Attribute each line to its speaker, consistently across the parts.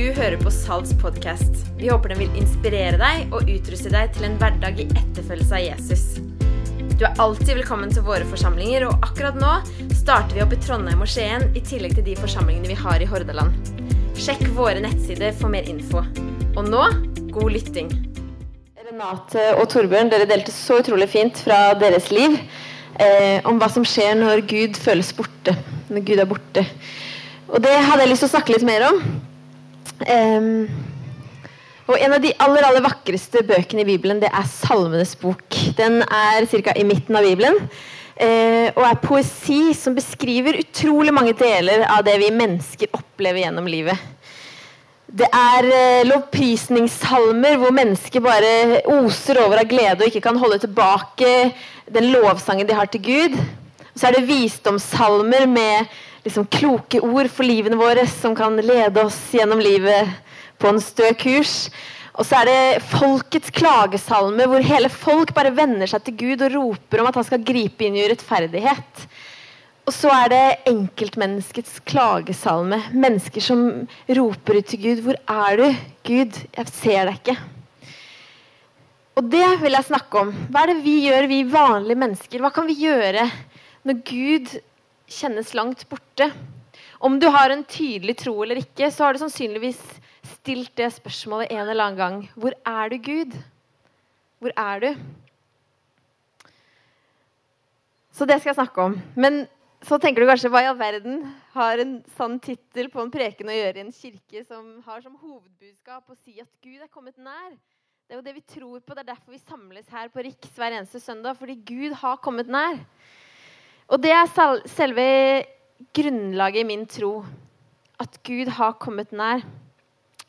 Speaker 1: Du hører på Salts podkast. Vi håper den vil inspirere deg og utruste deg til en hverdag i etterfølgelse av Jesus. Du er alltid velkommen til våre forsamlinger, og akkurat nå starter vi opp i Trondheim og Skien i tillegg til de forsamlingene vi har i Hordaland. Sjekk våre nettsider for mer info. Og nå god lytting. Renate og Torbjørn, dere delte så utrolig fint fra deres liv eh, om hva som skjer når Gud føles borte. Når Gud er borte. Og det hadde jeg lyst til å snakke litt mer om. Um, og En av de aller aller vakreste bøkene i Bibelen det er Salmenes bok. Den er ca. i midten av Bibelen. eh, og er poesi som beskriver utrolig mange deler av det vi mennesker opplever gjennom livet. Det er eh, lovprisningssalmer hvor mennesker bare oser over av glede og ikke kan holde tilbake den lovsangen de har til Gud. Og så er det visdomssalmer med liksom kloke ord for livene våre som kan lede oss gjennom livet på en stø kurs. Og så er det folkets klagesalme, hvor hele folk bare vender seg til Gud og roper om at han skal gripe inn i urettferdighet. Og så er det enkeltmenneskets klagesalme. Mennesker som roper ut til Gud. 'Hvor er du, Gud? Jeg ser deg ikke.' Og det vil jeg snakke om. Hva er det vi gjør, vi vanlige mennesker? Hva kan vi gjøre når Gud kjennes langt borte. Om du har en tydelig tro eller ikke, så har du sannsynligvis stilt det spørsmålet en eller annen gang. Hvor er du, Gud? Hvor er du? Så det skal jeg snakke om. Men så tenker du kanskje hva i all verden har en sann tittel på en preken å gjøre i en kirke som har som hovedbudskap å si at Gud er kommet nær? Det er jo det vi tror på. Det er derfor vi samles her på Riks hver eneste søndag. Fordi Gud har kommet nær. Og det er selve grunnlaget i min tro. At Gud har kommet nær.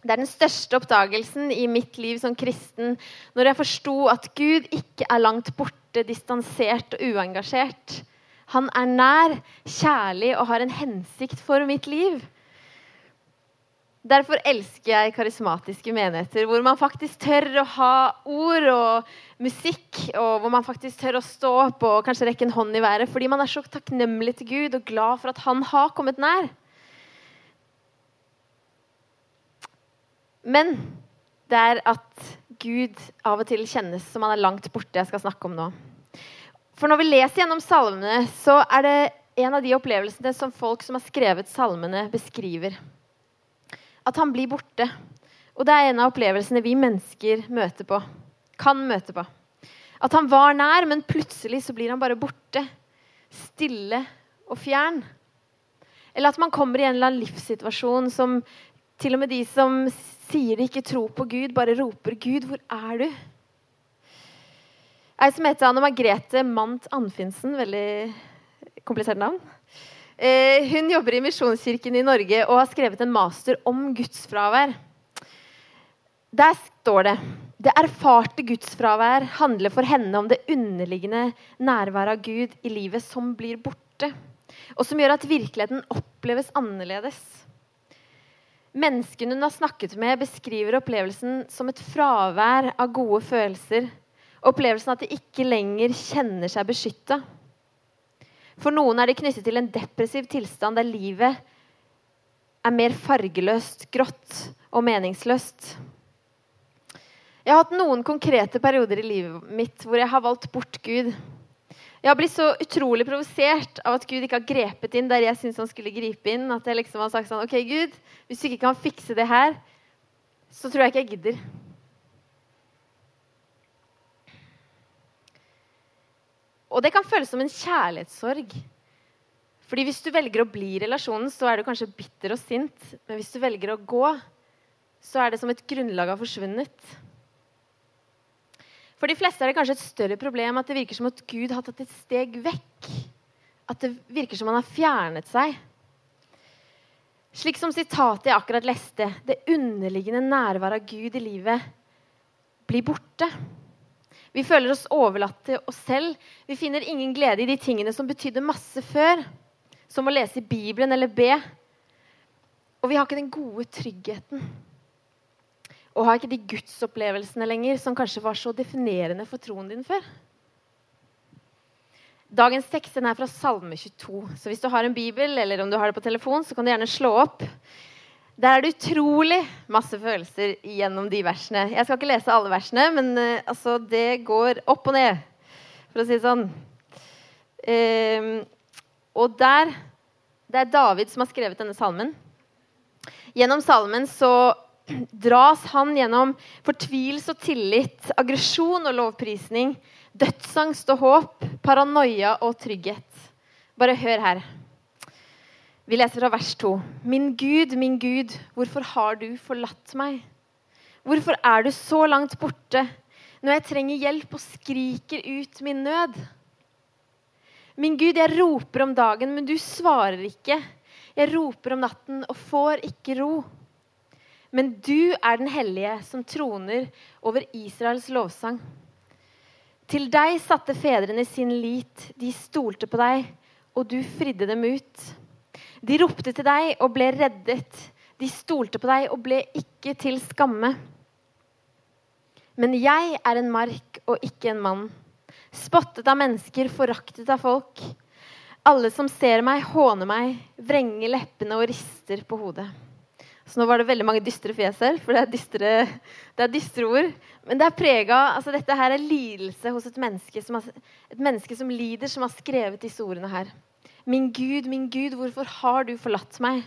Speaker 1: Det er den største oppdagelsen i mitt liv som kristen når jeg forsto at Gud ikke er langt borte, distansert og uengasjert. Han er nær, kjærlig og har en hensikt for mitt liv. Derfor elsker jeg karismatiske menigheter hvor man faktisk tør å ha ord og musikk, og hvor man faktisk tør å stå opp og kanskje rekke en hånd i været fordi man er så takknemlig til Gud og glad for at han har kommet nær. Men det er at Gud av og til kjennes som han er langt borte, jeg skal snakke om nå. For når vi leser gjennom salmene, så er det en av de opplevelsene som folk som har skrevet salmene, beskriver at han blir borte. Og det er en av opplevelsene vi mennesker møter på. Kan møte på. At han var nær, men plutselig så blir han bare borte. Stille og fjern. Eller at man kommer i en eller annen livssituasjon som til og med de som sier de ikke tror på Gud, bare roper 'Gud, hvor er du?' Ei som heter Anne Margrethe Mant Anfinsen, veldig komplisert navn. Eh, hun jobber i Misjonskirken i Norge og har skrevet en master om gudsfravær. Der står det det erfarte gudsfravær handler for henne om det underliggende nærværet av Gud i livet som blir borte, og som gjør at virkeligheten oppleves annerledes. Menneskene hun har snakket med, beskriver opplevelsen som et fravær av gode følelser. Opplevelsen at de ikke lenger kjenner seg beskytta. For noen er det knyttet til en depressiv tilstand der livet er mer fargeløst, grått og meningsløst. Jeg har hatt noen konkrete perioder i livet mitt hvor jeg har valgt bort Gud. Jeg har blitt så utrolig provosert av at Gud ikke har grepet inn der jeg syns han skulle gripe inn. At jeg liksom har sagt sånn OK, Gud, hvis du ikke kan fikse det her, så tror jeg ikke jeg gidder. Og det kan føles som en kjærlighetssorg. Fordi hvis du velger å bli i relasjonen, så er du kanskje bitter og sint. Men hvis du velger å gå, så er det som et grunnlag har forsvunnet. For de fleste er det kanskje et større problem at det virker som at Gud har tatt et steg vekk. At det virker som han har fjernet seg. Slik som sitatet jeg akkurat leste, det underliggende nærværet av Gud i livet blir borte. Vi føler oss overlatt til oss selv. Vi finner ingen glede i de tingene som betydde masse før, som å lese i Bibelen eller be. Og vi har ikke den gode tryggheten. Og har ikke de gudsopplevelsene lenger som kanskje var så definerende for troen din før. Dagens tekst er fra Salme 22. Så hvis du har en bibel eller om du har det på telefon, så kan du gjerne slå opp. Der er det utrolig masse følelser gjennom de versene. Jeg skal ikke lese alle versene, men uh, altså, det går opp og ned, for å si det sånn. Uh, og der Det er David som har skrevet denne salmen. Gjennom salmen så dras han gjennom fortvilelse og tillit, aggresjon og lovprisning, dødsangst og håp, paranoia og trygghet. Bare hør her. Vi leser fra vers 2. Min Gud, min Gud, hvorfor har du forlatt meg? Hvorfor er du så langt borte når jeg trenger hjelp og skriker ut min nød? Min Gud, jeg roper om dagen, men du svarer ikke. Jeg roper om natten og får ikke ro. Men du er den hellige som troner over Israels lovsang. Til deg satte fedrene sin lit, de stolte på deg, og du fridde dem ut. De ropte til deg og ble reddet. De stolte på deg og ble ikke til skamme. Men jeg er en mark og ikke en mann. Spottet av mennesker, foraktet av folk. Alle som ser meg, håner meg, vrenger leppene og rister på hodet. Så nå var det veldig mange dystre fjes her, for det er dystre, det er dystre ord. Men det er prega altså Dette her er lidelse hos et menneske, som har, et menneske som lider, som har skrevet disse ordene her. Min Gud, min Gud, hvorfor har du forlatt meg?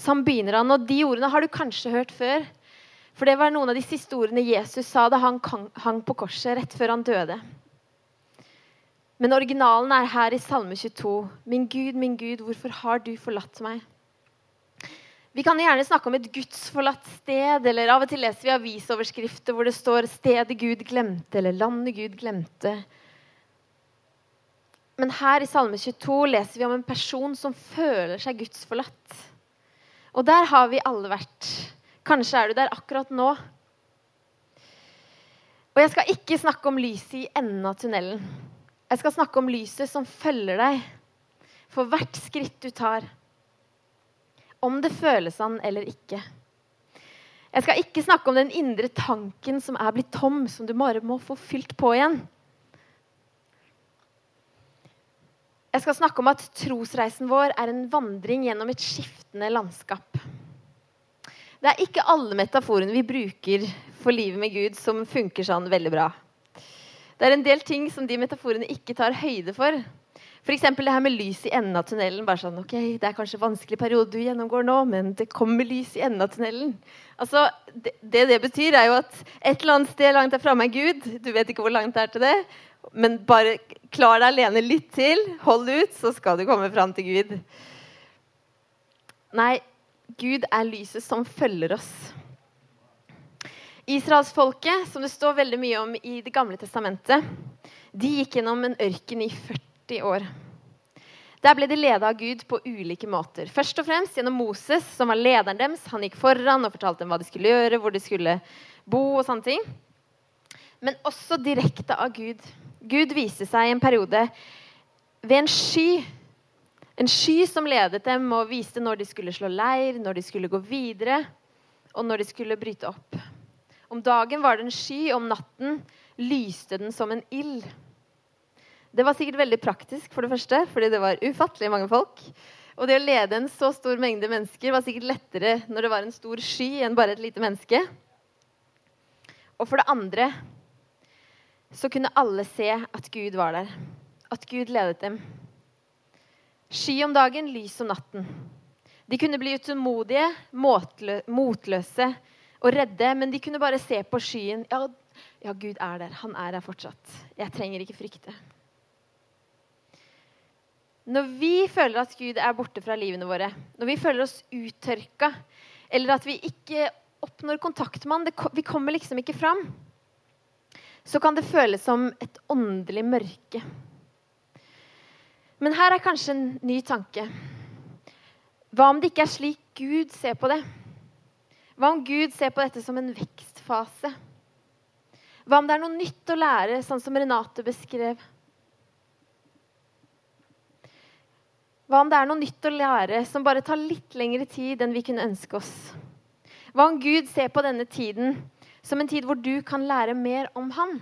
Speaker 1: Sånn begynner han. Og de ordene har du kanskje hørt før. For det var noen av de siste ordene Jesus sa da han hang på korset rett før han døde. Men originalen er her i Salme 22. Min Gud, min Gud, hvorfor har du forlatt meg? Vi kan gjerne snakke om et gudsforlatt sted, eller av og til leser vi avisoverskrifter hvor det står 'stedet Gud glemte', eller 'landet Gud glemte'. Men her i Salme 22 leser vi om en person som føler seg gudsforlatt. Og der har vi alle vært. Kanskje er du der akkurat nå. Og jeg skal ikke snakke om lyset i enden av tunnelen. Jeg skal snakke om lyset som følger deg for hvert skritt du tar. Om det føles sånn eller ikke. Jeg skal ikke snakke om den indre tanken som er blitt tom, som du bare må få fylt på igjen. Jeg skal snakke om at trosreisen vår er en vandring gjennom et skiftende landskap. Det er ikke alle metaforene vi bruker for livet med Gud, som funker sånn veldig bra. Det er en del ting som de metaforene ikke tar høyde for. F.eks. det her med lys i enden av tunnelen. bare sånn, ok, Det er kanskje en vanskelig periode du gjennomgår nå, men det kommer lys i enden av tunnelen. Altså, det, det, det betyr, er jo at et eller annet sted langt der framme er Gud. Du vet ikke hvor langt det er til det. Men bare klar deg alene litt til. Hold ut, så skal du komme fram til Gud. Nei, Gud er lyset som følger oss. Israelsfolket, som det står veldig mye om i Det gamle testamentet, de gikk gjennom en ørken i 40 år. Der ble de leda av Gud på ulike måter. Først og fremst gjennom Moses, som var lederen deres. Han gikk foran og fortalte dem hva de skulle gjøre, hvor de skulle bo og sånne ting. Men også direkte av Gud. Gud viste seg i en periode ved en sky. En sky som ledet dem og viste når de skulle slå leir, når de skulle gå videre, og når de skulle bryte opp. Om dagen var det en sky, om natten lyste den som en ild. Det var sikkert veldig praktisk, for det første, fordi det var ufattelig mange folk. Og det å lede en så stor mengde mennesker var sikkert lettere når det var en stor sky enn bare et lite menneske. Og for det andre så kunne alle se at Gud var der. At Gud ledet dem. Sky om dagen, lys om natten. De kunne bli utålmodige, motløse og redde, men de kunne bare se på skyen. Ja, ja, Gud er der. Han er der fortsatt. Jeg trenger ikke frykte. Når vi føler at Gud er borte fra livene våre, når vi føler oss uttørka, eller at vi ikke oppnår kontakt med han, vi kommer liksom ikke fram, så kan det føles som et åndelig mørke. Men her er kanskje en ny tanke. Hva om det ikke er slik Gud ser på det? Hva om Gud ser på dette som en vekstfase? Hva om det er noe nytt å lære, sånn som Renate beskrev? Hva om det er noe nytt å lære som bare tar litt lengre tid enn vi kunne ønske oss? Hva om Gud ser på denne tiden som en tid hvor du kan lære mer om han.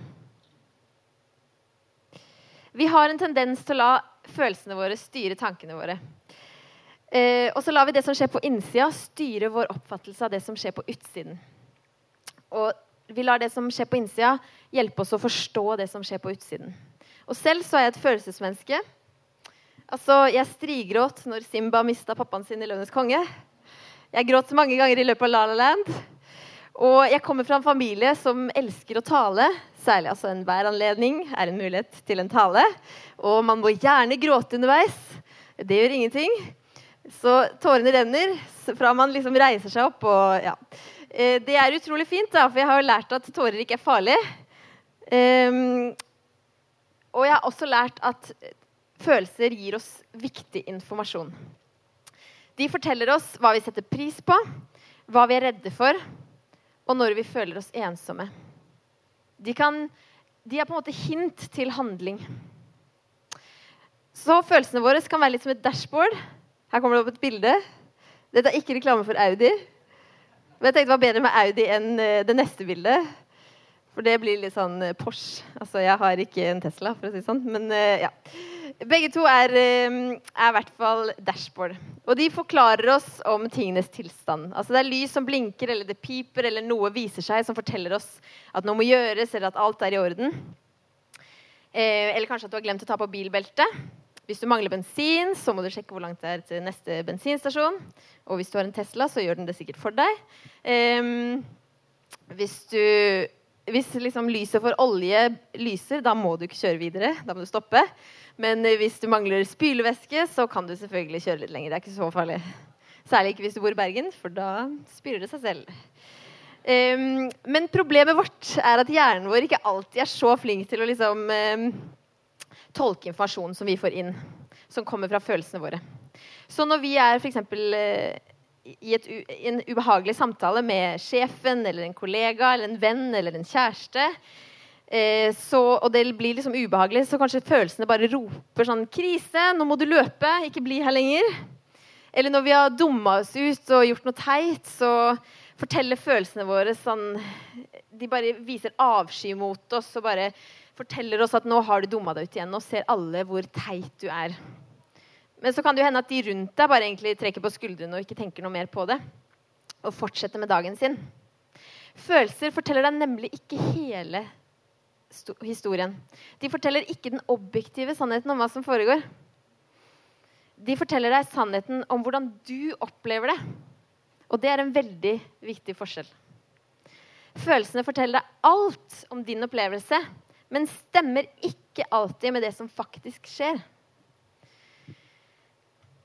Speaker 1: Vi har en tendens til å la følelsene våre styre tankene våre. Eh, og så lar vi det som skjer på innsida, styre vår oppfattelse av det som skjer på utsiden. Og vi lar det som skjer på innsida, hjelpe oss å forstå det som skjer på utsiden. Og selv så er jeg et følelsesmenneske. Altså, Jeg strigråt når Simba mista pappaen sin i 'Løvenes konge'. Jeg gråt mange ganger i løpet av La La Land. Og jeg kommer fra en familie som elsker å tale. Særlig altså enhver anledning er en mulighet til en tale. Og man må gjerne gråte underveis. Det gjør ingenting. Så tårene renner fra man liksom reiser seg opp. og ja. Eh, det er utrolig fint, da, for jeg har jo lært at tårer ikke er farlig. Um, og jeg har også lært at følelser gir oss viktig informasjon. De forteller oss hva vi setter pris på, hva vi er redde for, og når vi føler oss ensomme. De, kan, de er på en måte hint til handling. Så følelsene våre kan være litt som et dashboard. Her kommer det opp et bilde. Dette er ikke reklame for Audi. Men jeg tenkte det var bedre med Audi enn eh, det neste bildet. For det blir litt sånn eh, Porsche. Altså, jeg har ikke en Tesla, for å si det sånn. Men eh, ja. Begge to er, er i hvert fall dashboard. Og de forklarer oss om tingenes tilstand. Altså Det er lys som blinker, eller det piper, eller noe viser seg som forteller oss at noe må gjøres, eller at alt er i orden. Eh, eller kanskje at du har glemt å ta på bilbeltet. Hvis du mangler bensin, så må du sjekke hvor langt det er til neste bensinstasjon. Og hvis du har en Tesla, så gjør den det sikkert for deg. Eh, hvis, du, hvis liksom lyset for olje lyser, da må du ikke kjøre videre. Da må du stoppe. Men hvis du mangler spylevæske, så kan du selvfølgelig kjøre litt lenger. Det er ikke så farlig. Særlig ikke hvis du bor i Bergen, for da spyler det seg selv. Um, men problemet vårt er at hjernen vår ikke alltid er så flink til å liksom um, tolke informasjonen som vi får inn, som kommer fra følelsene våre. Så når vi er f.eks. Eh, i et, en ubehagelig samtale med sjefen eller en kollega eller en venn eller en kjæreste, eh, så, og det blir liksom ubehagelig, så kanskje følelsene bare roper sånn 'Krise! Nå må du løpe! Ikke bli her lenger!' Eller når vi har dumma oss ut og gjort noe teit, så forteller følelsene våre sånn De bare viser avsky mot oss og bare forteller oss at nå har du dumma deg ut igjen. Nå ser alle hvor teit du er. Men så kan det jo hende at de rundt deg bare egentlig trekker på skuldrene og ikke tenker noe mer på det. Og fortsetter med dagen sin. Følelser forteller deg nemlig ikke hele historien. De forteller ikke den objektive sannheten om hva som foregår. De forteller deg sannheten om hvordan du opplever det. Og det er en veldig viktig forskjell. Følelsene forteller deg alt om din opplevelse, men stemmer ikke alltid med det som faktisk skjer.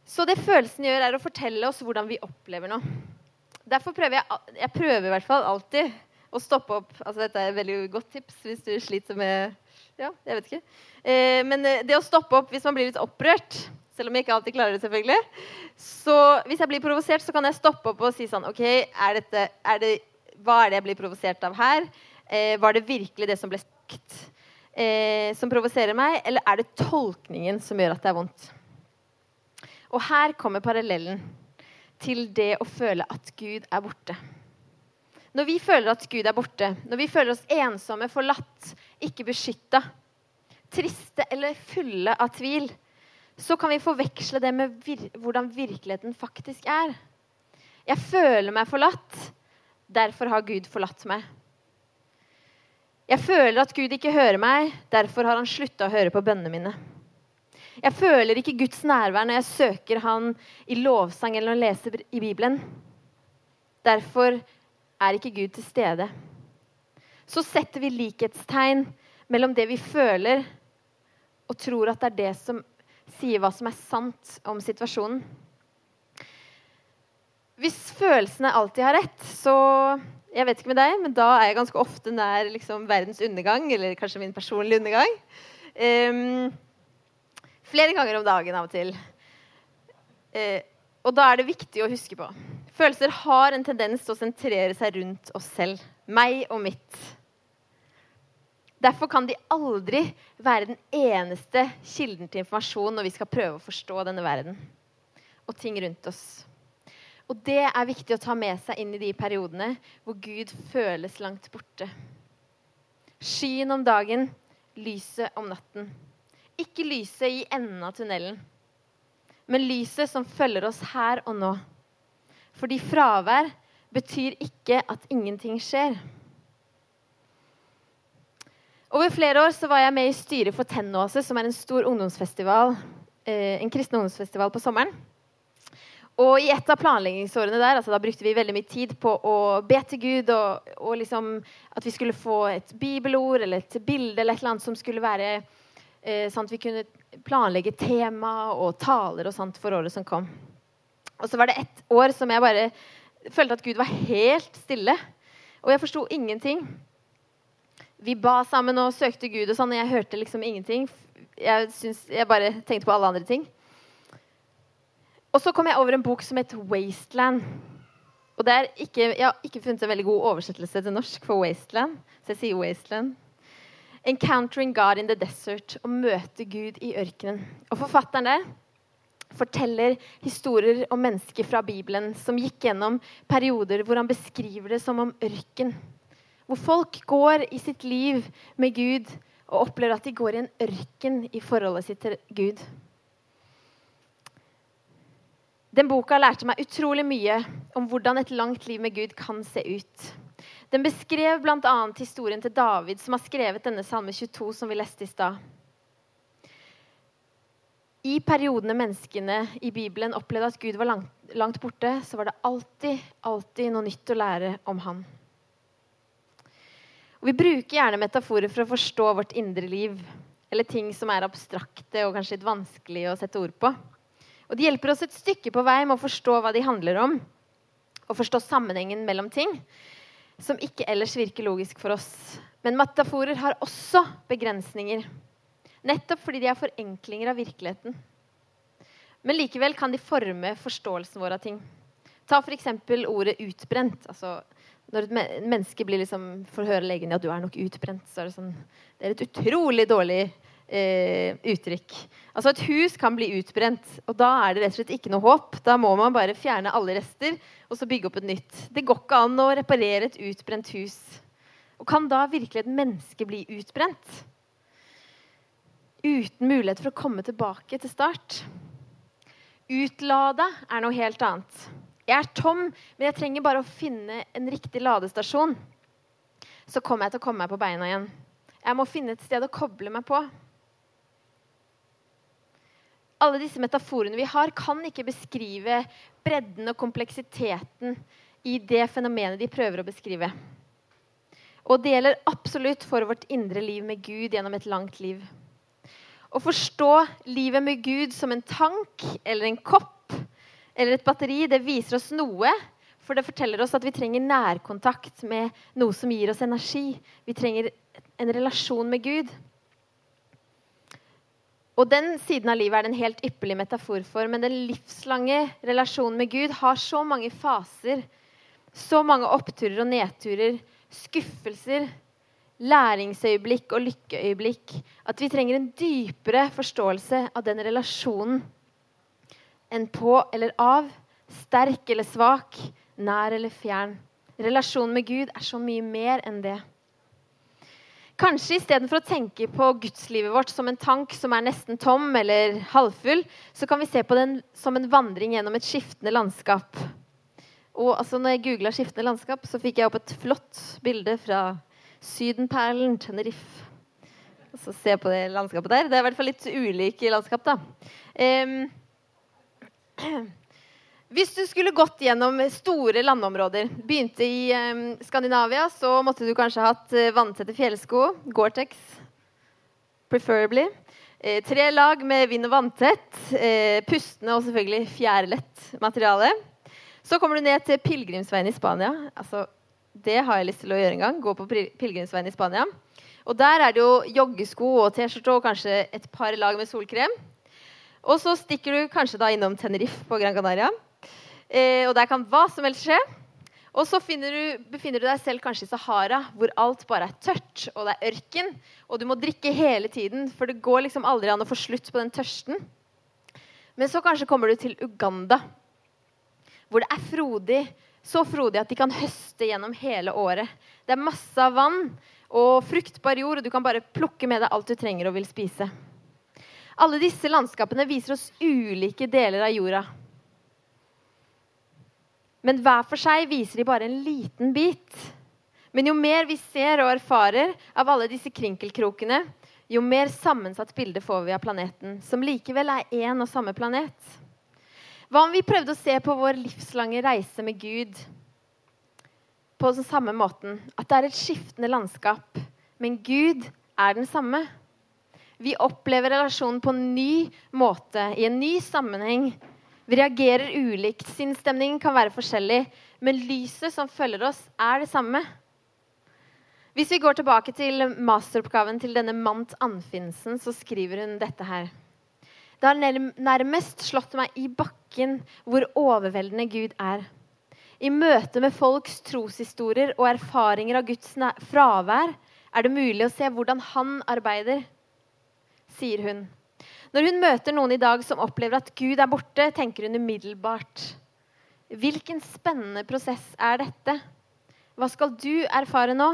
Speaker 1: Så det følelsen gjør, er å fortelle oss hvordan vi opplever noe. Derfor prøver jeg, jeg prøver i hvert fall alltid å stoppe opp altså Dette er et veldig godt tips hvis du sliter med Ja, jeg vet ikke. Eh, men eh, det å stoppe opp hvis man blir litt opprørt, selv om jeg ikke alltid klarer det, selvfølgelig Så hvis jeg blir provosert, så kan jeg stoppe opp og si sånn OK, er dette, er det, hva er det jeg blir provosert av her? Eh, var det virkelig det som ble sagt? eh, som provoserer meg, eller er det tolkningen som gjør at det er vondt? Og her kommer parallellen til det å føle at Gud er borte. Når vi føler at Gud er borte, når vi føler oss ensomme, forlatt, ikke beskytta, triste eller fulle av tvil, så kan vi forveksle det med vir hvordan virkeligheten faktisk er. Jeg føler meg forlatt. Derfor har Gud forlatt meg. Jeg føler at Gud ikke hører meg, derfor har han slutta å høre på bønnene mine. Jeg føler ikke Guds nærvær når jeg søker Han i lovsang eller når jeg leser i Bibelen. Derfor er ikke Gud til stede. Så setter vi likhetstegn mellom det vi føler, og tror at det er det som sier hva som er sant om situasjonen. Hvis følelsene alltid har rett, så jeg vet ikke med deg, men da er jeg ganske ofte nær liksom, verdens undergang, eller kanskje min personlige undergang. Um, flere ganger om dagen av og til. Eh, og da er det viktig å huske på Følelser har en tendens til å sentrere seg rundt oss selv. Meg og mitt. Derfor kan de aldri være den eneste kilden til informasjon når vi skal prøve å forstå denne verden og ting rundt oss. Og det er viktig å ta med seg inn i de periodene hvor Gud føles langt borte. Skyen om dagen, lyset om natten. Ikke lyset i enden av tunnelen. men lyset som følger oss her og nå. Fordi fravær betyr ikke at ingenting skjer. Over flere år var jeg med i styret for Tennåse, som er en stor ungdomsfestival, eh, en kristen ungdomsfestival på sommeren. Og i et av planleggingsårene der, altså da brukte vi veldig mye tid på å be til Gud, og, og liksom at vi skulle få et bibelord eller et bilde eller et eller annet som skulle være eh, at vi kunne planlegge tema og taler og sånt for året som kom. Og så var det ett år som jeg bare følte at Gud var helt stille. Og jeg forsto ingenting vi ba sammen og søkte Gud, og sånn, og jeg hørte liksom ingenting. Jeg, synes, jeg, bare tenkte på alle andre ting. Og så kom jeg over en bok som het 'Wasteland'. Og ikke, Jeg har ikke funnet en veldig god oversettelse til norsk for 'Wasteland', så jeg sier 'Wasteland'. 'Encountering God in the Desert', å møte Gud i ørkenen. Og forfatteren der forteller historier om mennesker fra Bibelen som gikk gjennom perioder hvor han beskriver det som om ørken. Hvor folk går i sitt liv med Gud og opplever at de går i en ørken i forholdet sitt til Gud. Den boka lærte meg utrolig mye om hvordan et langt liv med Gud kan se ut. Den beskrev bl.a. historien til David, som har skrevet denne salme 22, som vi leste i stad. I periodene menneskene i Bibelen opplevde at Gud var langt, langt borte, så var det alltid, alltid noe nytt å lære om han. Og vi bruker gjerne metaforer for å forstå vårt indre liv. Eller ting som er abstrakte og kanskje litt vanskelig å sette ord på. Og De hjelper oss et stykke på vei med å forstå hva de handler om. Og forstå sammenhengen mellom ting som ikke ellers virker logisk for oss. Men metaforer har også begrensninger. Nettopp fordi de er forenklinger av virkeligheten. Men likevel kan de forme forståelsen vår av ting. Ta f.eks. ordet 'utbrent'. altså når et menneske blir liksom, får høre legen at du er nok utbrent, så er det sånn Det er et utrolig dårlig eh, uttrykk. Altså Et hus kan bli utbrent, og da er det rett og slett ikke noe håp. Da må man bare fjerne alle rester og så bygge opp et nytt. Det går ikke an å reparere et utbrent hus. Og kan da virkelig et menneske bli utbrent? Uten mulighet for å komme tilbake til start? Utlade er noe helt annet. Jeg er tom, men jeg trenger bare å finne en riktig ladestasjon. Så kommer jeg til å komme meg på beina igjen. Jeg må finne et sted å koble meg på. Alle disse metaforene vi har, kan ikke beskrive bredden og kompleksiteten i det fenomenet de prøver å beskrive. Og det gjelder absolutt for vårt indre liv med Gud gjennom et langt liv. Å forstå livet med Gud som en tank eller en kopp eller et batteri, det viser oss noe. For det forteller oss at vi trenger nærkontakt med noe som gir oss energi. Vi trenger en relasjon med Gud. Og Den siden av livet er det en helt ypperlig metafor for. Men den livslange relasjonen med Gud har så mange faser. Så mange oppturer og nedturer. Skuffelser, læringsøyeblikk og lykkeøyeblikk. At vi trenger en dypere forståelse av den relasjonen enn på eller av, sterk eller svak, nær eller fjern. Relasjonen med Gud er så mye mer enn det. Kanskje istedenfor å tenke på gudslivet vårt som en tank som er nesten tom eller halvfull, så kan vi se på den som en vandring gjennom et skiftende landskap. Og altså, når jeg googla 'skiftende landskap', så fikk jeg opp et flott bilde fra Sydenperlen, Tenerife. Så se på det landskapet der. Det er i hvert fall litt ulike landskap, da. Um, Hvis du skulle gått gjennom store landområder, begynte i eh, Skandinavia, så måtte du kanskje hatt eh, vanntette fjellsko, Gore-Tex, preferably. Eh, tre lag med vind- og vanntett, eh, pustende og selvfølgelig fjærlett materiale. Så kommer du ned til pilegrimsveien i Spania. Altså, det har jeg lyst til å gjøre en gang. Gå på pilegrimsveien i Spania. Og der er det jo joggesko og T-skjorte og kanskje et par lag med solkrem. Og så stikker du kanskje da innom Tenerife på Gran Canaria. Eh, og der kan hva som helst skje. Og så du, befinner du deg selv kanskje i Sahara, hvor alt bare er tørt, og det er ørken. Og du må drikke hele tiden, for det går liksom aldri an å få slutt på den tørsten. Men så kanskje kommer du til Uganda, hvor det er frodig. Så frodig at de kan høste gjennom hele året. Det er masse av vann og fruktbar jord, og du kan bare plukke med deg alt du trenger og vil spise. Alle disse landskapene viser oss ulike deler av jorda. Men hver for seg viser de bare en liten bit. Men jo mer vi ser og erfarer av alle disse krinkelkrokene, jo mer sammensatt bilde får vi av planeten, som likevel er én og samme planet. Hva om vi prøvde å se på vår livslange reise med Gud på den samme måten? At det er et skiftende landskap, men Gud er den samme. Vi opplever relasjonen på en ny måte, i en ny sammenheng. Vi reagerer ulikt. Sinnsstemningen kan være forskjellig, men lyset som følger oss, er det samme. Hvis vi går tilbake til masteroppgaven til denne Mant Anfinsen, så skriver hun dette her. Det har nærmest slått meg i bakken hvor overveldende Gud er. I møte med folks troshistorier og erfaringer av Guds fravær er det mulig å se hvordan han arbeider sier hun. Når hun møter noen i dag som opplever at Gud er borte, tenker hun umiddelbart Hvilken spennende prosess er dette? Hva skal du erfare nå?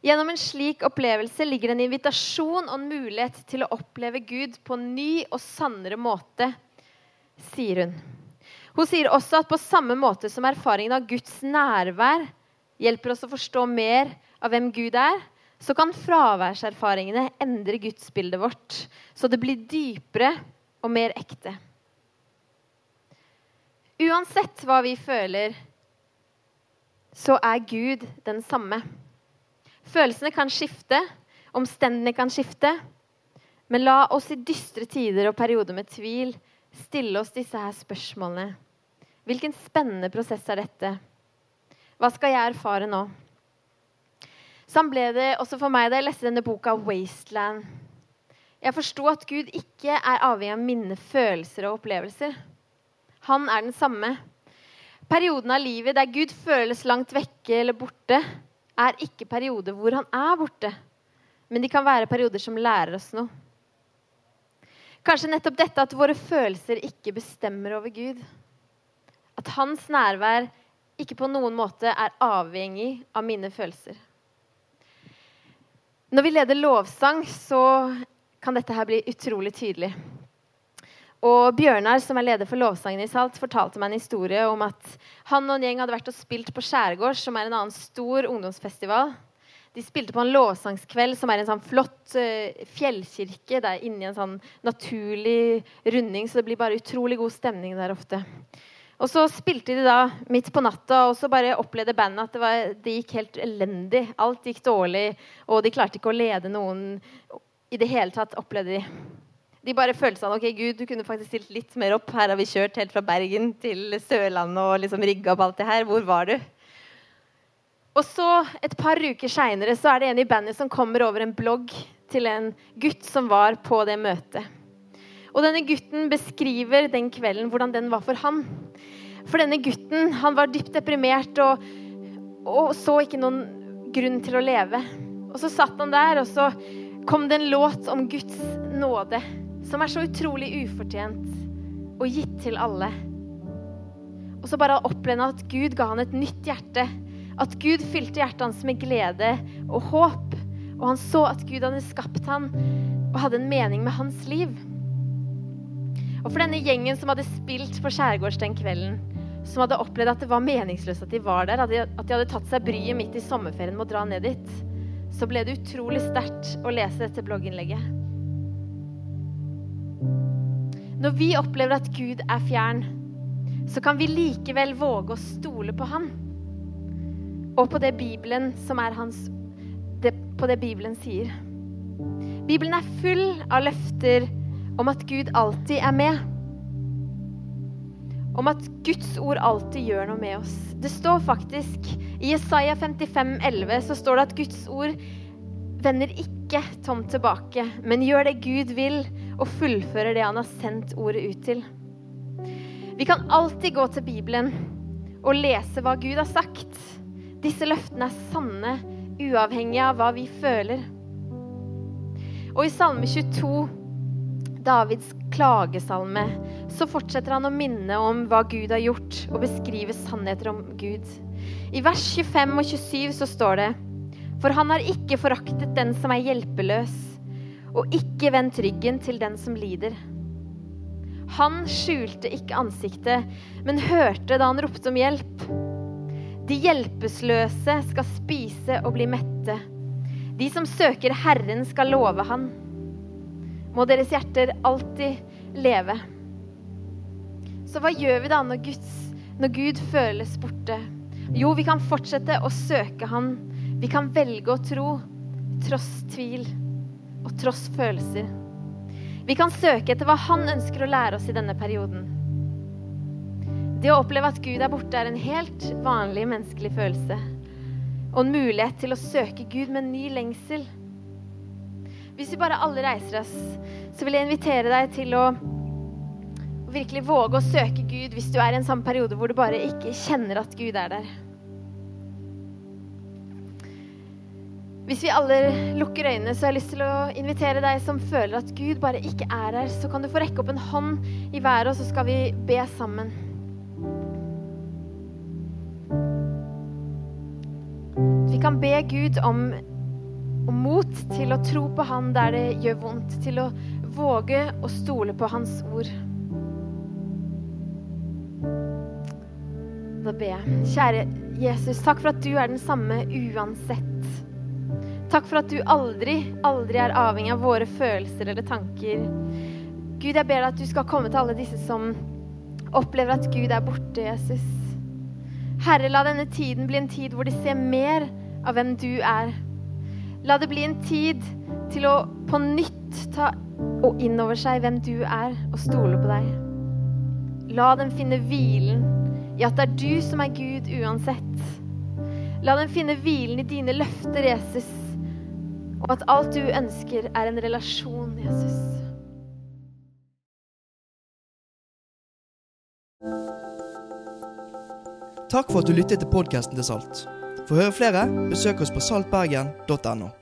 Speaker 1: Gjennom en slik opplevelse ligger en invitasjon og en mulighet til å oppleve Gud på en ny og sannere måte, sier hun. Hun sier også at på samme måte som erfaringen av Guds nærvær hjelper oss å forstå mer av hvem Gud er, så kan fraværserfaringene endre gudsbildet vårt, så det blir dypere og mer ekte. Uansett hva vi føler, så er Gud den samme. Følelsene kan skifte, omstendene kan skifte. Men la oss i dystre tider og perioder med tvil stille oss disse her spørsmålene. Hvilken spennende prosess er dette? Hva skal jeg erfare nå? Sånn ble det også for meg da jeg leste denne boka 'Wasteland'. Jeg forsto at Gud ikke er avhengig av mine følelser og opplevelser. Han er den samme. Perioden av livet der Gud føles langt vekke eller borte, er ikke perioder hvor han er borte. Men de kan være perioder som lærer oss noe. Kanskje nettopp dette at våre følelser ikke bestemmer over Gud. At hans nærvær ikke på noen måte er avhengig av mine følelser. Når vi leder lovsang, så kan dette her bli utrolig tydelig. Og Bjørnar, som er leder for lovsangen i Salt, fortalte meg en historie om at han og en gjeng hadde vært og spilt på Skjærgård, som er en annen stor ungdomsfestival. De spilte på en lovsangskveld som er en sånn flott uh, fjellkirke. Det er inni en sånn naturlig runding, så det blir bare utrolig god stemning der ofte. Og så spilte de da midt på natta, og så bare opplevde bandet at det, var, det, gikk helt elendig. Alt gikk dårlig, og de klarte ikke å lede noen i det hele tatt, opplevde de. De bare følte sånn OK, Gud, du kunne faktisk stilt litt mer opp. Her har vi kjørt helt fra Bergen til Sørlandet og liksom rigga opp alt det her. Hvor var du? Og så, et par uker seinere, så er det en i bandet som kommer over en blogg til en gutt som var på det møtet. Og denne gutten beskriver den kvelden hvordan den var for han. For denne gutten han var dypt deprimert og, og så ikke noen grunn til å leve. Og så satt han der, og så kom det en låt om Guds nåde, som er så utrolig ufortjent og gitt til alle. Og så bare opplevde han at Gud ga han et nytt hjerte. At Gud fylte hjertet hans med glede og håp. Og han så at Gud hadde skapt han og hadde en mening med hans liv. Og for denne gjengen som hadde spilt på Skjærgårds den kvelden, som hadde opplevd at det var meningsløst at de var der, at de, hadde tatt seg bryet midt i sommerferien med å dra ned dit, så ble det utrolig sterkt å lese dette blogginnlegget. Når vi opplever at Gud er fjern, så kan vi likevel våge å stole på Han. Og på det Bibelen som er hans det, På det Bibelen sier. Bibelen er full av løfter om at Gud alltid er med. Om at Guds ord alltid gjør noe med oss. Det står faktisk i Jesaja 55, 11, så står det at Guds ord vender ikke tomt tilbake, men gjør det Gud vil, og fullfører det han har sendt ordet ut til. Vi kan alltid gå til Bibelen og lese hva Gud har sagt. Disse løftene er sanne, uavhengig av hva vi føler. Og i Salme 22 Davids klagesalme, så fortsetter han å minne om hva Gud har gjort, og beskrive sannheter om Gud. I vers 25 og 27 så står det For han har ikke foraktet den som er hjelpeløs, og ikke vendt ryggen til den som lider. Han skjulte ikke ansiktet, men hørte da han ropte om hjelp. De hjelpeløse skal spise og bli mette. De som søker Herren, skal love Han. Må deres hjerter alltid leve. Så hva gjør vi da når, Guds, når Gud føles borte? Jo, vi kan fortsette å søke Han. Vi kan velge å tro, tross tvil og tross følelser. Vi kan søke etter hva Han ønsker å lære oss i denne perioden. Det å oppleve at Gud er borte, er en helt vanlig menneskelig følelse. Og en mulighet til å søke Gud med ny lengsel. Hvis vi bare alle reiser oss, så vil jeg invitere deg til å virkelig våge å søke Gud hvis du er i en sånn periode hvor du bare ikke kjenner at Gud er der. Hvis vi alle lukker øynene, så har jeg lyst til å invitere deg som føler at Gud bare ikke er her, så kan du få rekke opp en hånd i været, og så skal vi be sammen. Vi kan be Gud om, om mot til å tro på Han der det gjør vondt, til å våge å stole på Hans ord. Da ber jeg. Kjære Jesus, takk for at du er den samme uansett. Takk for at du aldri, aldri er avhengig av våre følelser eller tanker. Gud, jeg ber deg at du skal komme til alle disse som opplever at Gud er borte, Jesus. Herre, la denne tiden bli en tid hvor de ser mer av hvem du er. La det bli en tid til å på nytt ta og innover seg hvem du er, og stole på deg. La dem finne hvilen i at det er du som er Gud uansett. La dem finne hvilen i dine løfter, Jesus og at alt du ønsker, er en relasjon, Jesus.
Speaker 2: Takk for at du lyttet til podkasten til Salt. For å høre flere, besøk oss på saltbergen.no.